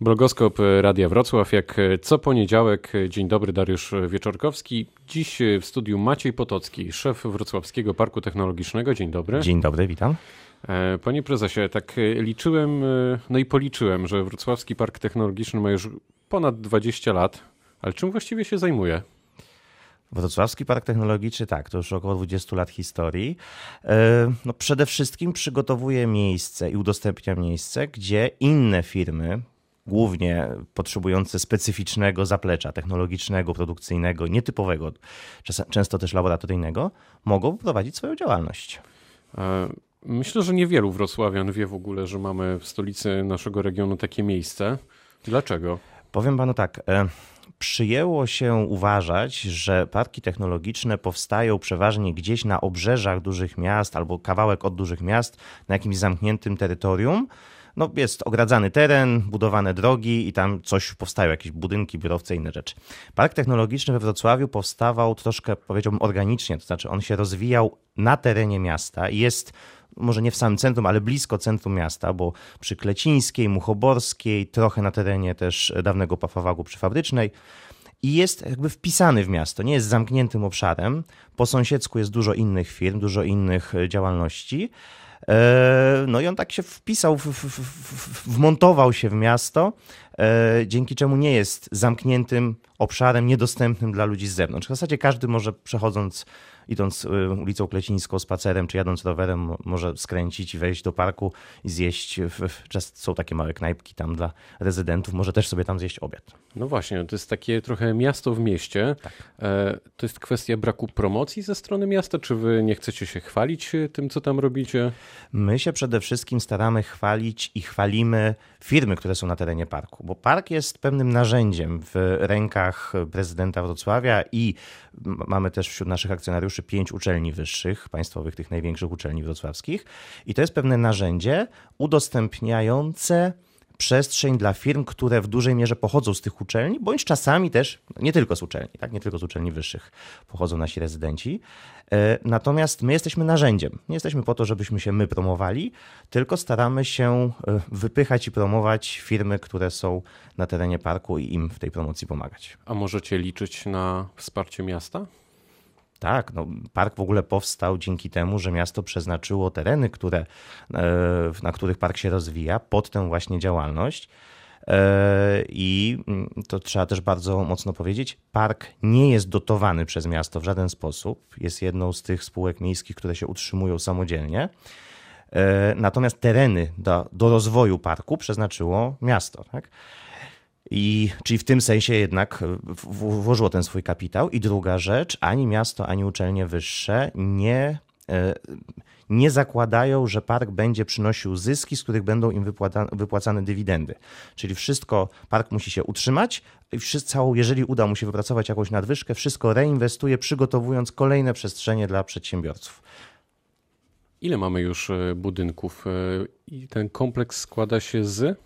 Blogoskop Radia Wrocław, jak co poniedziałek. Dzień dobry, Dariusz Wieczorkowski. Dziś w studiu Maciej Potocki, szef Wrocławskiego Parku Technologicznego. Dzień dobry. Dzień dobry, witam. E, panie prezesie, tak liczyłem, e, no i policzyłem, że Wrocławski Park Technologiczny ma już ponad 20 lat, ale czym właściwie się zajmuje? Wrocławski Park Technologiczny, tak, to już około 20 lat historii. E, no przede wszystkim przygotowuje miejsce i udostępnia miejsce, gdzie inne firmy, głównie potrzebujące specyficznego zaplecza technologicznego, produkcyjnego, nietypowego, często też laboratoryjnego, mogą prowadzić swoją działalność. E, myślę, że niewielu wrocławian wie w ogóle, że mamy w stolicy naszego regionu takie miejsce. Dlaczego? Powiem panu tak. E, przyjęło się uważać, że parki technologiczne powstają przeważnie gdzieś na obrzeżach dużych miast albo kawałek od dużych miast, na jakimś zamkniętym terytorium. No, jest ogradzany teren, budowane drogi i tam coś powstają, jakieś budynki, biurowce, inne rzeczy. Park technologiczny we Wrocławiu powstawał troszkę, powiedziałbym, organicznie, to znaczy on się rozwijał na terenie miasta i jest może nie w samym centrum, ale blisko centrum miasta, bo przy Klecińskiej, Muchoborskiej, trochę na terenie też dawnego Pafawagu przy Fabrycznej i jest jakby wpisany w miasto, nie jest zamkniętym obszarem. Po sąsiedzku jest dużo innych firm, dużo innych e, działalności. E, no i on tak się wpisał, w, w, w, wmontował się w miasto, e, dzięki czemu nie jest zamkniętym obszarem niedostępnym dla ludzi z zewnątrz. W zasadzie każdy może przechodząc idąc y, ulicą Klecińską spacerem, czy jadąc rowerem, może skręcić i wejść do parku i zjeść. Często są takie małe knajpki tam dla rezydentów, może też sobie tam zjeść obiad. No właśnie, to jest takie trochę miasto w mieście. Tak. E, to jest kwestia braku promocji ze strony miasta, czy wy nie chcecie się chwalić tym, co tam robicie? My się przede wszystkim staramy chwalić i chwalimy firmy, które są na terenie parku, bo park jest pewnym narzędziem w rękach prezydenta Wrocławia i mamy też wśród naszych akcjonariuszy pięć uczelni wyższych, państwowych, tych największych uczelni wrocławskich. I to jest pewne narzędzie udostępniające przestrzeń dla firm, które w dużej mierze pochodzą z tych uczelni, bądź czasami też, nie tylko z uczelni, tak? nie tylko z uczelni wyższych pochodzą nasi rezydenci. E, natomiast my jesteśmy narzędziem. Nie jesteśmy po to, żebyśmy się my promowali, tylko staramy się e, wypychać i promować firmy, które są na terenie parku i im w tej promocji pomagać. A możecie liczyć na wsparcie miasta? Tak, no, park w ogóle powstał dzięki temu, że miasto przeznaczyło tereny, które, e, na których park się rozwija, pod tę właśnie działalność. E, I mm, to trzeba też bardzo mocno powiedzieć, park nie jest dotowany przez miasto w żaden sposób. Jest jedną z tych spółek miejskich, które się utrzymują samodzielnie. E, natomiast tereny do, do rozwoju parku przeznaczyło miasto. Tak? I, czyli w tym sensie jednak włożyło ten swój kapitał. I druga rzecz, ani miasto, ani uczelnie wyższe nie, e, nie zakładają, że park będzie przynosił zyski, z których będą im wypłacane dywidendy. Czyli wszystko, park musi się utrzymać i wszystko, jeżeli uda mu się wypracować jakąś nadwyżkę, wszystko reinwestuje, przygotowując kolejne przestrzenie dla przedsiębiorców. Ile mamy już e, budynków e, i ten kompleks składa się z?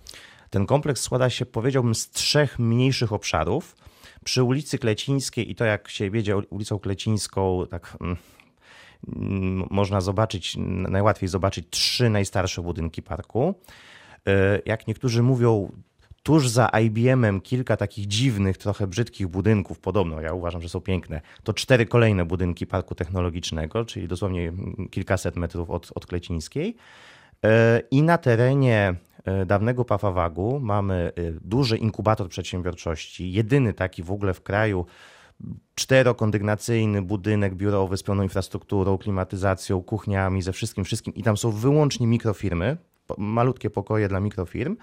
Ten kompleks składa się, powiedziałbym, z trzech mniejszych obszarów. Przy ulicy Klecińskiej i to jak się wiedzie ulicą Klecińską, tak mm, mm, można zobaczyć, najłatwiej zobaczyć trzy najstarsze budynki parku. E, jak niektórzy mówią, tuż za IBM-em kilka takich dziwnych, trochę brzydkich budynków, podobno, ja uważam, że są piękne, to cztery kolejne budynki parku technologicznego, czyli dosłownie kilkaset metrów od, od Klecińskiej. E, I na terenie dawnego Pafawagu mamy e, duży inkubator przedsiębiorczości, jedyny taki w ogóle w kraju, czterokondygnacyjny budynek biurowy z pełną infrastrukturą, klimatyzacją, kuchniami, ze wszystkim, wszystkim. I tam są wyłącznie mikrofirmy, malutkie pokoje dla mikrofirm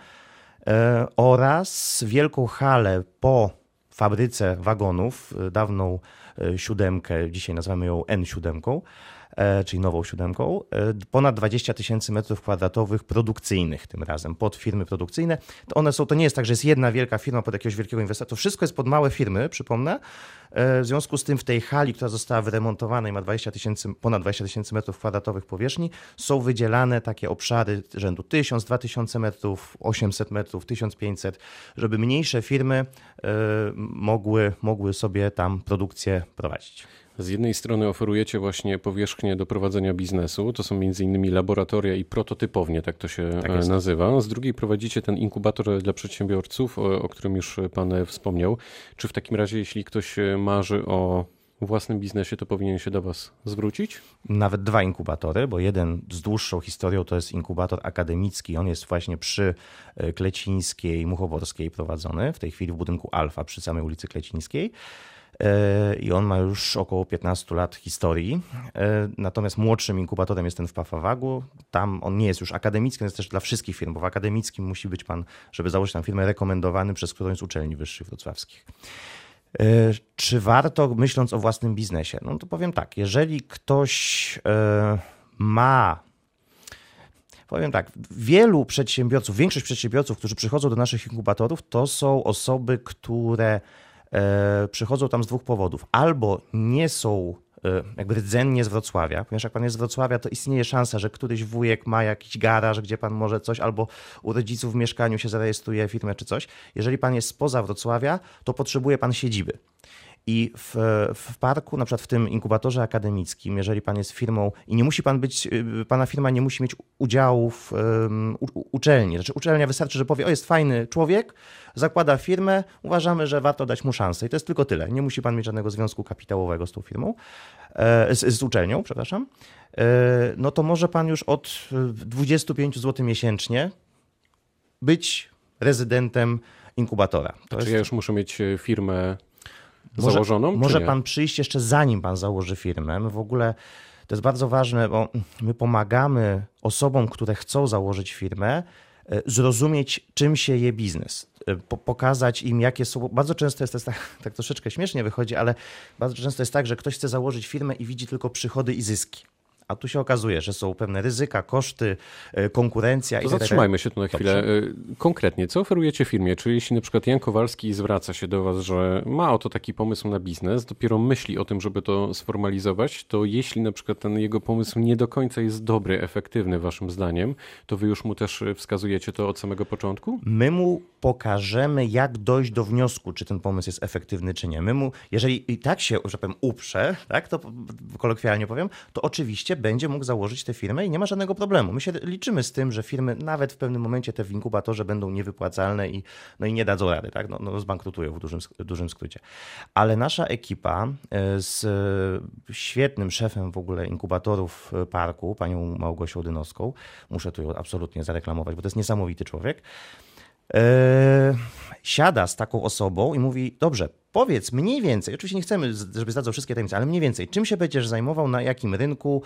e, oraz wielką halę po fabryce wagonów, dawną siódemkę, dzisiaj nazywamy ją N7, E, czyli nową siódemką, e, ponad 20 tysięcy metrów kwadratowych produkcyjnych tym razem, pod firmy produkcyjne. To one są, to nie jest tak, że jest jedna wielka firma pod jakiegoś wielkiego inwestora, to wszystko jest pod małe firmy, przypomnę. E, w związku z tym w tej hali, która została wyremontowana i ma 20 tysięcy, ponad 20 tysięcy metrów kwadratowych powierzchni, są wydzielane takie obszary rzędu 1000, 2000 metrów, 800 metrów, 1500, żeby mniejsze firmy mogły, mogły sobie tam produkcję prowadzić. Z jednej strony oferujecie właśnie powierzchnię do prowadzenia biznesu, to są między innymi laboratoria i prototypownie, tak to się tak nazywa. Z drugiej prowadzicie ten inkubator dla przedsiębiorców, o, którym już pan wspomniał. Czy w takim razie, jeśli ktoś marzy o własnym biznesie, to powinien się do Was zwrócić? Nawet dwa inkubatory, bo jeden z dłuższą historią to jest inkubator akademicki. On jest właśnie przy e, Klecińskiej, Muchoworskiej prowadzony, w tej chwili w budynku Alfa przy samej ulicy Klecińskiej. E, I on ma już około 15 lat historii. E, natomiast młodszym inkubatorem jest ten w Pafawagu. Tam on nie jest już akademicki, on jest też dla wszystkich firm, bo w akademickim musi być pan, żeby założyć tam firmę, rekomendowany przez którąś z uczelni wyższych wrocławskich. E, czy warto, myśląc o własnym biznesie? No to powiem tak, jeżeli ktoś ma powiem tak, wielu przedsiębiorców, większość przedsiębiorców, którzy przychodzą do naszych inkubatorów, to są osoby, które przychodzą tam z dwóch powodów. Albo nie są E, jakby rdzennie z Wrocławia, ponieważ jak pan jest z Wrocławia, to istnieje szansa, że któryś wujek ma jakiś garaż, gdzie pan może coś, albo u rodziców w mieszkaniu się zarejestruje firmę czy coś. Jeżeli pan jest spoza Wrocławia, to potrzebuje pan siedziby. I w, w parku, na przykład w tym inkubatorze akademickim, jeżeli pan jest firmą i nie musi pan być, y, pana firma nie musi mieć udziału w um, uczelni. Znaczy uczelnia wystarczy, że powie, o jest fajny człowiek, zakłada firmę, uważamy, że warto dać mu szansę. I to jest tylko tyle. Nie musi pan mieć żadnego związku kapitałowego z tą firmą, e, z, z uczelnią, przepraszam. E, no to może pan już od 25 zł miesięcznie być rezydentem inkubatora. To Czy jest... ja już muszę mieć e, firmę może, założoną? Może pan przyjść jeszcze zanim pan założy firmę. My w ogóle to jest bardzo ważne, bo my pomagamy osobom, które chcą założyć firmę, e, zrozumieć, czym się je biznes. E, pokazać im, jakie są. Bardzo często jest to jest tak, tak troszeczkę śmiesznie wychodzi, ale bardzo często jest tak, że ktoś chce założyć firmę i widzi tylko przychody i zyski. A tu się okazuje, że są pewne ryzyka, koszty, e, konkurencja to i tak Zatrzymajmy się tu na chwilę. Dobrze. E, konkretnie, co oferujecie firmie? Czyli jeśli na przykład Jan Kowalski zwraca się do Was, że ma oto taki pomysł na biznes, dopiero myśli o tym, żeby to sformalizować, to jeśli na przykład ten jego pomysł nie do końca jest dobry, efektywny Waszym zdaniem, to Wy już mu też wskazujecie to od samego początku? My mu pokażemy, jak dojść do wniosku, czy ten pomysł jest efektywny, czy nie. My mu, jeżeli i tak się, że powiem, uprze, tak, to kolokwialnie powiem, to oczywiście będzie mógł założyć tę firmę i nie ma żadnego problemu. My się liczymy z tym, że firmy nawet w pewnym momencie te w inkubatorze będą niewypłacalne i, no i nie dadzą rady, tak? no, no zbankrutują w dużym, dużym skrócie. Ale nasza ekipa e, z świetnym szefem w ogóle inkubatorów e, parku, panią Małgosią Dynowską, muszę tu ją absolutnie zareklamować, bo to jest niesamowity człowiek, siada z taką osobą i mówi: Dobrze, powiedz mniej więcej, oczywiście nie chcemy, żeby zdradzał wszystkie tajemnice, ale mniej więcej, czym się będziesz zajmował, na jakim rynku,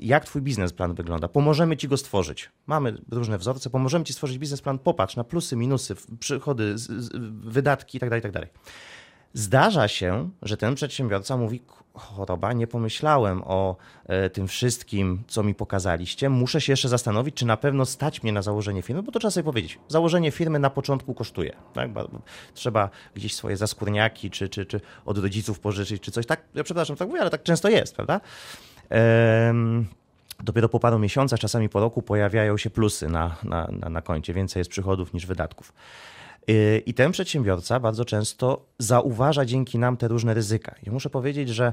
jak twój biznesplan wygląda. Pomożemy ci go stworzyć. Mamy różne wzorce, pomożemy ci stworzyć biznesplan, popatrz na plusy, minusy, przychody, wydatki itd., tak itd. Tak Zdarza się, że ten przedsiębiorca mówi: Choroba, nie pomyślałem o e, tym wszystkim, co mi pokazaliście. Muszę się jeszcze zastanowić, czy na pewno stać mnie na założenie firmy, bo to trzeba sobie powiedzieć. Założenie firmy na początku kosztuje. Tak? Trzeba gdzieś swoje zaskórniaki, czy, czy, czy od rodziców pożyczyć, czy coś. Tak, ja przepraszam, tak mówię, ale tak często jest, prawda? Ehm, dopiero po paru miesiącach, czasami po roku pojawiają się plusy na, na, na, na koncie. Więcej jest przychodów niż wydatków. Y, I ten przedsiębiorca bardzo często zauważa dzięki nam te różne ryzyka. I muszę powiedzieć, że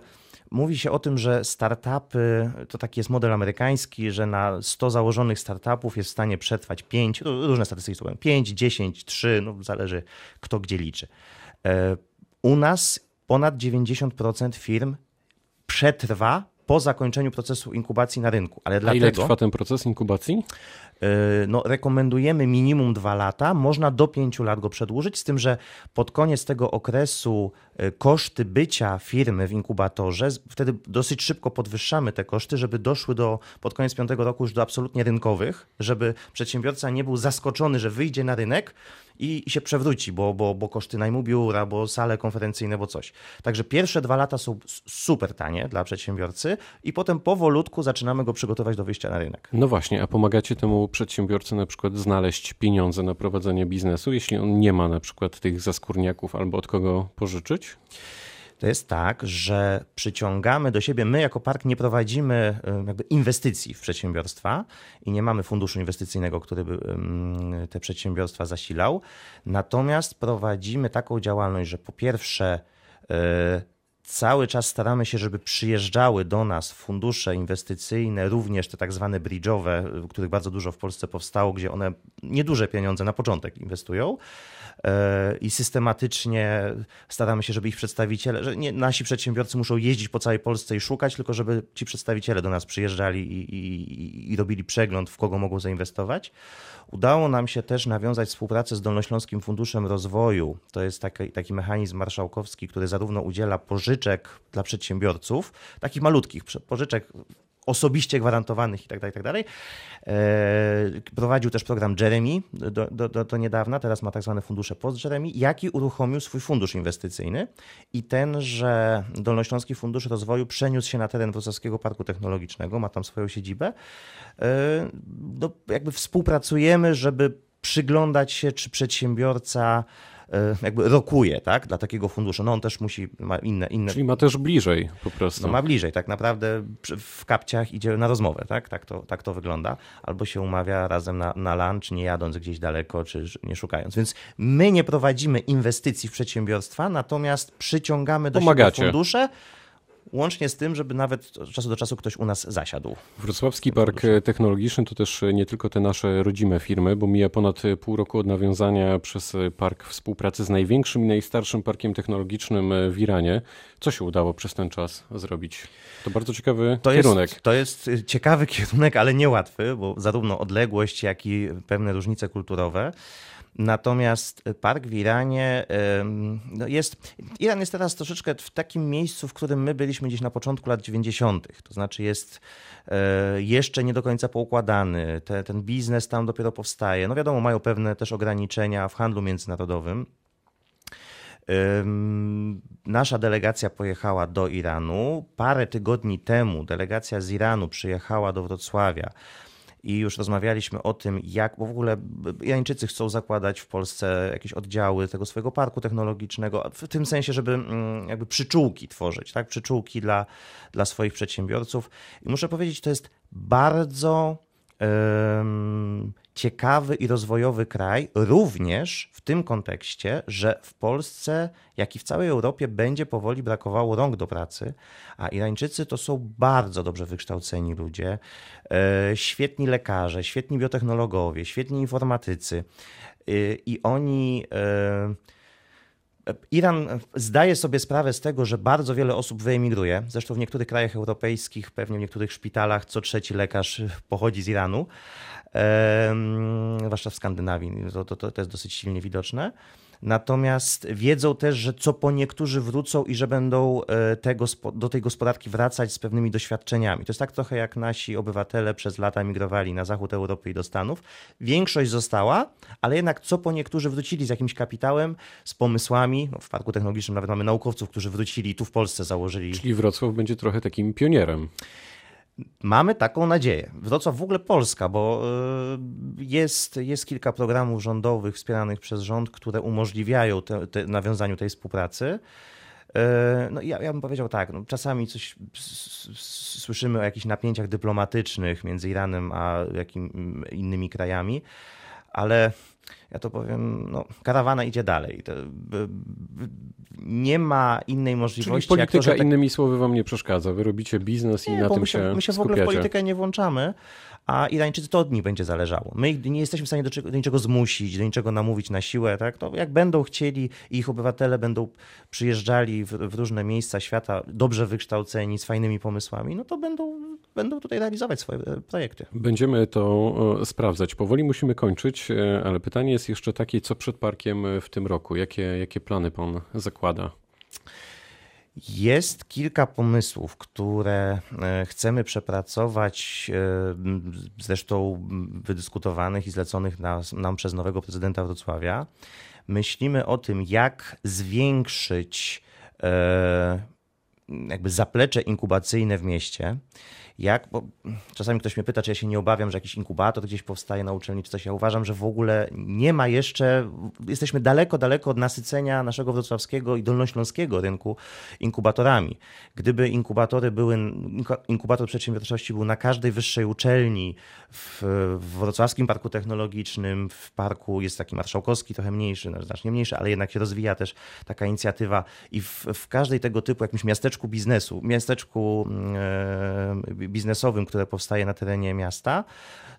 mówi się o tym, że startupy to taki jest model amerykański, że na 100 założonych startupów jest w stanie przetrwać 5, różne statystyki są 5, 10, 3, no zależy kto gdzie liczy. E, u nas ponad 90% firm przetrwa po zakończeniu procesu inkubacji na rynku. Ale A dlatego, ile trwa ten proces inkubacji? E, no, rekomendujemy minimum dwa lata, można do pięciu lat go przedłużyć, z tym, że pod koniec tego okresu e, koszty bycia firmy w inkubatorze, wtedy dosyć szybko podwyższamy te koszty, żeby doszły do, pod koniec piątego roku już do absolutnie rynkowych, żeby przedsiębiorca nie był zaskoczony, że wyjdzie na rynek, i, się przewróci, bo, bo, bo koszty najmu biura, bo sale konferencyjne, bo coś. Także pierwsze dwa lata są super tanie dla przedsiębiorcy i potem powolutku zaczynamy go przygotować do wyjścia na rynek. No właśnie, a pomagacie temu przedsiębiorcy na przykład znaleźć pieniądze na prowadzenie biznesu, jeśli on nie ma na przykład tych zaskórniaków albo od kogo pożyczyć? to jest tak, że przyciągamy do siebie, my jako park nie prowadzimy jakby inwestycji w przedsiębiorstwa i nie mamy funduszu inwestycyjnego, który by te przedsiębiorstwa zasilał. Natomiast prowadzimy taką działalność, że po pierwsze e, cały czas staramy się, żeby przyjeżdżały do nas fundusze inwestycyjne, również te tak zwane bridge'owe, których bardzo dużo w Polsce powstało, gdzie one nieduże pieniądze na początek inwestują i systematycznie staramy się, żeby ich przedstawiciele, że nie, nasi przedsiębiorcy muszą jeździć po całej Polsce i szukać, tylko żeby ci przedstawiciele do nas przyjeżdżali i, i, i robili przegląd, w kogo mogą zainwestować. Udało nam się też nawiązać współpracę z Dolnośląskim Funduszem Rozwoju. To jest taki, taki mechanizm marszałkowski, który zarówno udziela pożyczek dla przedsiębiorców, takich malutkich pożyczek osobiście gwarantowanych i tak dalej, tak. E, prowadził też program Jeremy do, do, do, do niedawna, teraz ma tak zwane fundusze post Jeremy, jaki uruchomił swój fundusz inwestycyjny i ten, że Dolnośląski Fundusz Rozwoju przeniósł się na teren Wrocławskiego Parku Technologicznego, ma tam swoją siedzibę. E, no, jakby współpracujemy, żeby przyglądać się, czy przedsiębiorca jakby rokuje tak, dla takiego funduszu. No on też musi, ma inne... inne... Czyli ma też bliżej po prostu. No ma bliżej, tak naprawdę w kapciach idzie na rozmowę, tak, tak to, tak to wygląda. Albo się umawia razem na, na lunch, nie jadąc gdzieś daleko, czy nie szukając. Więc my nie prowadzimy inwestycji w przedsiębiorstwa, natomiast przyciągamy do Pomagacie. siebie fundusze, łącznie z tym, żeby nawet od czasu do czasu ktoś u nas zasiadł. Wrocławski Park Technologiczny to też nie tylko te nasze rodzime firmy, bo mija ponad pół roku od nawiązania przez park współpracy z największym i najstarszym parkiem technologicznym w Iranie. Co się udało przez ten czas zrobić? To bardzo ciekawy to kierunek. Jest, to jest ciekawy kierunek, ale niełatwy, bo zarówno odległość, jak i pewne różnice kulturowe. Natomiast park w Iranie no jest. Iran jest teraz troszeczkę w takim miejscu, w którym my byliśmy gdzieś na początku lat 90. To znaczy jest e, jeszcze nie do końca poukładany. Te, ten biznes tam dopiero powstaje. No wiadomo, mają pewne też ograniczenia w handlu międzynarodowym. Nasza delegacja pojechała do Iranu. Parę tygodni temu delegacja z Iranu przyjechała do Wrocławia i już rozmawialiśmy o tym, jak, bo w ogóle Irańczycy chcą zakładać w Polsce jakieś oddziały tego swojego parku technologicznego, w tym sensie, żeby mm, jakby przyczółki tworzyć, tak, przyczółki dla, dla swoich przedsiębiorców. I muszę powiedzieć, to jest bardzo ciekawy i rozwojowy kraj, również w tym kontekście, że w Polsce, jak i w całej Europie, będzie powoli brakowało rąk do pracy, a Irańczycy to są bardzo dobrze wykształceni ludzie, e, świetni lekarze, świetni biotechnologowie, świetni informatycy e, i oni. Iran zdaje sobie sprawę z tego, że bardzo wiele osób wyemigruje. Zresztą w niektórych krajach europejskich, pewnie w niektórych szpitalach, co trzeci lekarz pochodzi z Iranu zwłaszcza w Skandynawii, to, to, to jest dosyć silnie widoczne. Natomiast wiedzą też, że co po niektórzy wrócą i że będą e, tego, do tej gospodarki wracać z pewnymi doświadczeniami. To jest tak trochę jak nasi obywatele przez lata migrowali na zachód Europy i do Stanów. Większość została, ale jednak co po niektórzy wrócili z jakimś kapitałem, z pomysłami. No w Parku Technologicznym nawet mamy naukowców, którzy wrócili i tu w Polsce założyli. Czyli Wrocław będzie trochę takim pionierem. Mamy taką nadzieję. Wrocław w ogóle Polska, bo y, jest, jest kilka programów rządowych wspieranych przez rząd, które umożliwiają te, te nawiązaniu tej współpracy. Y, no ja, ja bym powiedział tak, no czasami coś słyszymy o jakichś napięciach dyplomatycznych między Iranem a jakim, innymi krajami, ale ja to powiem, no, karawana idzie dalej. Nie ma innej możliwości. Czyli polityka, to, tak... innymi słowy, wam nie przeszkadza. Wy robicie biznes nie, i na tym my się, się My się w ogóle w politykę nie włączamy, a Irańczycy to od nich będzie zależało. My nie jesteśmy w stanie do, do niczego zmusić, do niczego namówić na siłę. Tak? To jak będą chcieli i ich obywatele będą przyjeżdżali w, w różne miejsca świata, dobrze wykształceni, z fajnymi pomysłami, no to będą, będą tutaj realizować swoje e, projekty. Będziemy to sprawdzać. Powoli musimy kończyć, e, ale pytanie jest jeszcze takie, co przed parkiem w tym roku? Jakie, jakie plany pan zakłada? Jest kilka pomysłów, które e, chcemy przepracować, e, zresztą wydyskutowanych i zleconych nam przez nowego prezydenta Wrocławia. Myślimy o tym, jak zwiększyć e, jakby zaplecze inkubacyjne w mieście. Jak, bo czasami ktoś mnie pyta, czy ja się nie obawiam, że jakiś inkubator gdzieś powstaje na uczelni, czy coś. Ja uważam, że w ogóle nie ma jeszcze, jesteśmy daleko, daleko od nasycenia naszego wrocławskiego i dolnośląskiego rynku inkubatorami. Gdyby inkubatory były, inkubator przedsiębiorczości był na każdej wyższej uczelni, w, Wrocławskim Parku Technologicznym, w parku jest taki marszałkowski, trochę mniejszy, no, znacznie mniejszy, ale jednak się rozwija też taka inicjatywa. I w, w każdej tego typu jakimś miasteczku biznesu, miasteczku e, biznesowym, które powstaje na terenie miasta,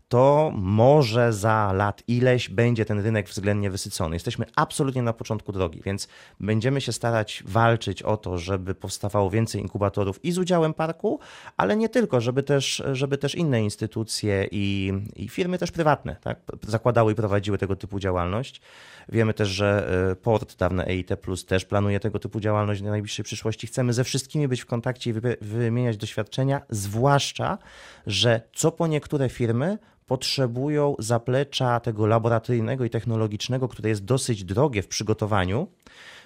to może za lat ileś będzie ten rynek względnie wysycony. Jesteśmy absolutnie na początku drogi, więc będziemy się starać walczyć o to, żeby powstawało więcej inkubatorów i z udziałem parku, ale nie tylko, żeby też, żeby też inne instytucje i, i firmy też prywatne tak, zakładały i prowadziły tego typu działalność. Wiemy też, że e, port, dawne EIT Plus też planuje tego typu działalność w najbliższej przyszłości. Chcemy ze wszystkimi być w kontakcie i wymieniać doświadczenia, zwłaszcza, że co po niektóre firmy potrzebują zaplecza tego laboratoryjnego i technologicznego, które jest dosyć drogie w przygotowaniu.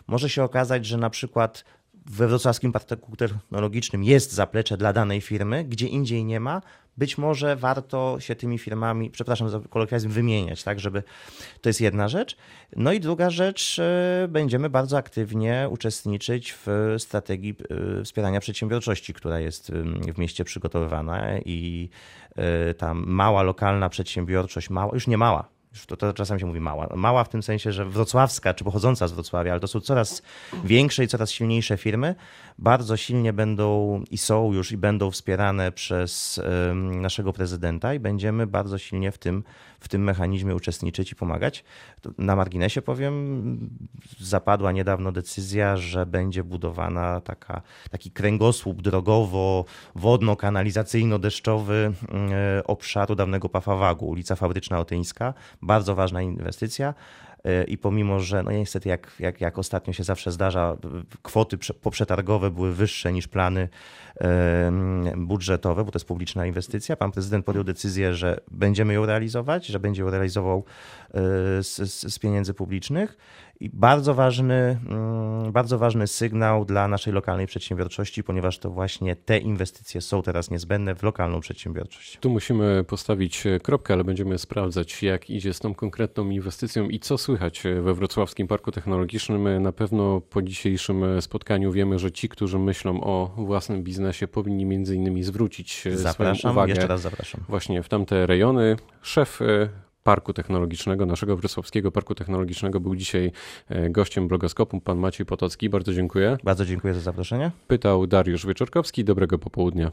Może się okazać, że na przykład we wrocławskim parku technologicznym jest zaplecze dla danej firmy, gdzie indziej nie ma, być może warto się tymi firmami, przepraszam za kolokwializm, wymieniać, tak, żeby to jest jedna rzecz. No i druga rzecz, e, będziemy bardzo aktywnie uczestniczyć w strategii e, wspierania przedsiębiorczości, która jest w mieście przygotowywana i e, ta mała lokalna przedsiębiorczość, mała, już nie mała, już to, to czasem się mówi mała. Mała w tym sensie, że wrocławska czy pochodząca z Wrocławia, ale to są coraz większe i coraz silniejsze firmy, bardzo silnie będą i są już i będą wspierane przez naszego prezydenta i będziemy bardzo silnie w tym, w tym mechanizmie uczestniczyć i pomagać. Na marginesie powiem, zapadła niedawno decyzja, że będzie budowana taka, taki kręgosłup drogowo-wodno-kanalizacyjno-deszczowy obszaru dawnego Pafawagu, ulica Fabryczna Otyńska. Bardzo ważna inwestycja. I pomimo, że no niestety jak, jak, jak ostatnio się zawsze zdarza, kwoty poprzetargowe były wyższe niż plany budżetowe, bo to jest publiczna inwestycja, pan prezydent podjął decyzję, że będziemy ją realizować, że będzie ją realizował z, z, z pieniędzy publicznych i bardzo ważny, mm, bardzo ważny sygnał dla naszej lokalnej przedsiębiorczości, ponieważ to właśnie te inwestycje są teraz niezbędne w lokalną przedsiębiorczość. Tu musimy postawić kropkę, ale będziemy sprawdzać, jak idzie z tą konkretną inwestycją i co słychać we Wrocławskim Parku Technologicznym. Na pewno po dzisiejszym spotkaniu wiemy, że ci, którzy myślą o własnym biznesie, powinni między innymi zwrócić zapraszam, swoją uwagę jeszcze raz zapraszam. właśnie w tamte rejony. Szef Parku Technologicznego, naszego Wrocławskiego Parku Technologicznego był dzisiaj e, gościem blogoskopu, pan Maciej Potocki. Bardzo dziękuję. Bardzo dziękuję za zaproszenie. Pytał Dariusz Wieczorkowski. Dobrego popołudnia.